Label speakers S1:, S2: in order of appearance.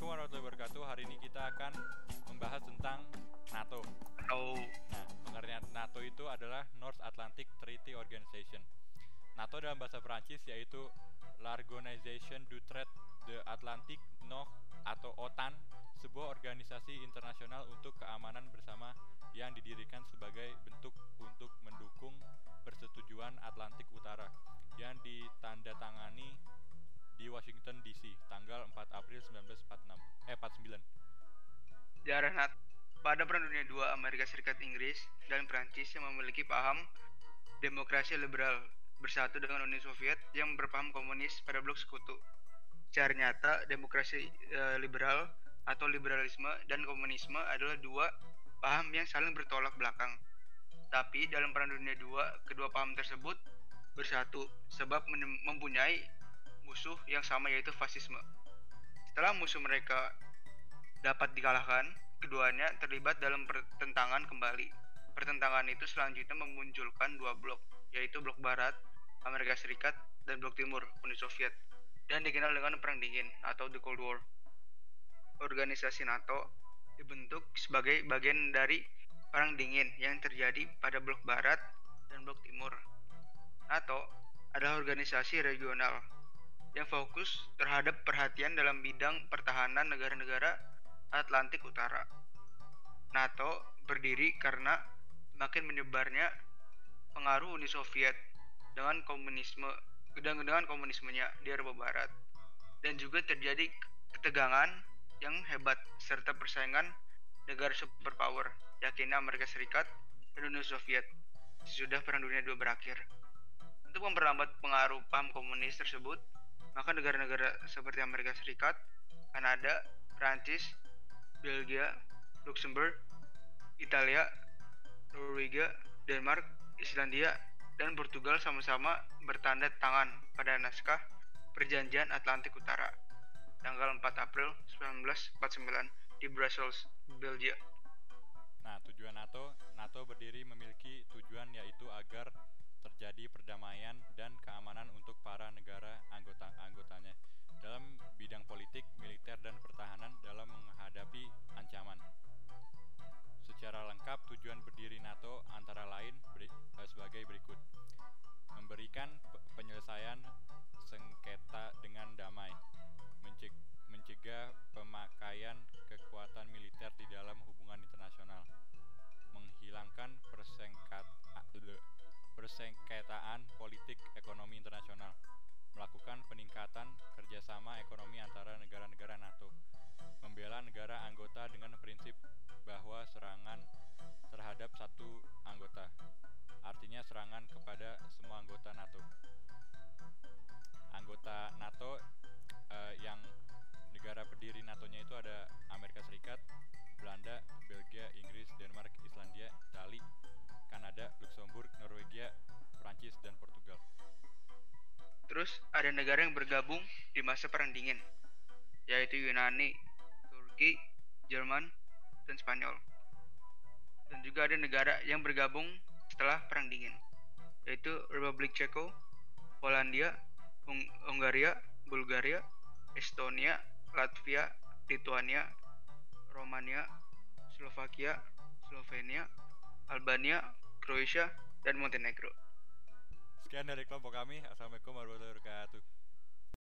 S1: Assalamualaikum warahmatullahi wabarakatuh. Hari ini kita akan membahas tentang NATO.
S2: Oh,
S1: Nah, pengertian NATO itu adalah North Atlantic Treaty Organization. NATO dalam bahasa Perancis yaitu L'Organisation du Traité de Atlantique Nord atau OTAN, sebuah organisasi internasional untuk keamanan bersama yang didirikan sebagai bentuk untuk mendukung persetujuan Atlantik Utara yang ditandatangani di Washington DC tanggal 4 April 1946 eh 49
S2: sejarah NAT. Pada Perang Dunia II, Amerika Serikat Inggris dan Prancis yang memiliki paham demokrasi liberal bersatu dengan Uni Soviet yang berpaham komunis pada blok sekutu. Secara nyata, demokrasi eh, liberal atau liberalisme dan komunisme adalah dua paham yang saling bertolak belakang. Tapi dalam Perang Dunia II, kedua paham tersebut bersatu sebab mempunyai musuh yang sama yaitu fasisme. Setelah musuh mereka dapat dikalahkan, keduanya terlibat dalam pertentangan kembali. Pertentangan itu selanjutnya memunculkan dua blok, yaitu blok barat, Amerika Serikat, dan blok timur, Uni Soviet, dan dikenal dengan Perang Dingin atau The Cold War. Organisasi NATO dibentuk sebagai bagian dari Perang Dingin yang terjadi pada blok barat dan blok timur. NATO adalah organisasi regional yang fokus terhadap perhatian dalam bidang pertahanan negara-negara Atlantik Utara. NATO berdiri karena makin menyebarnya pengaruh Uni Soviet dengan komunisme dengan, dengan komunismenya di Eropa Barat dan juga terjadi ketegangan yang hebat serta persaingan negara superpower yakni Amerika Serikat dan Uni Soviet sesudah Perang Dunia II berakhir. Untuk memperlambat pengaruh paham komunis tersebut, maka negara-negara seperti Amerika Serikat, Kanada, Prancis, Belgia, Luxembourg, Italia, Norwegia, Denmark, Islandia, dan Portugal sama-sama bertanda tangan pada naskah Perjanjian Atlantik Utara tanggal 4 April 1949 di Brussels, Belgia.
S1: Nah, tujuan NATO, NATO berdiri memiliki tujuan yaitu agar terjadi perdamaian dan keamanan untuk para negara anggota-anggotanya dalam bidang politik, militer, dan pertahanan dalam menghadapi ancaman. Secara lengkap, tujuan berdiri NATO antara lain beri- eh, sebagai berikut. Memberikan pe- penyelesaian sengketa dengan damai, menceg- mencegah pemakaian kekuatan militer di dalam hubungan internasional, menghilangkan persengketaan politik ekonomi internasional, melakukan peningkatan kerjasama anggota dengan prinsip bahwa serangan terhadap satu anggota, artinya serangan kepada semua anggota NATO. Anggota NATO eh, yang negara pendiri NATO-nya itu ada Amerika Serikat, Belanda, Belgia, Inggris, Denmark, Islandia, Italia, Kanada, Luxembourg, Norwegia, Prancis, dan Portugal.
S2: Terus ada negara yang bergabung di masa Perang Dingin, yaitu Yunani, Turki, Jerman, dan Spanyol. Dan juga ada negara yang bergabung setelah Perang Dingin, yaitu Republik Ceko, Polandia, Hung- Hungaria, Bulgaria, Estonia, Latvia, Lituania, Romania, Slovakia, Slovenia, Albania, Kroasia, dan Montenegro.
S1: Sekian dari kelompok kami. Assalamualaikum warahmatullahi wabarakatuh.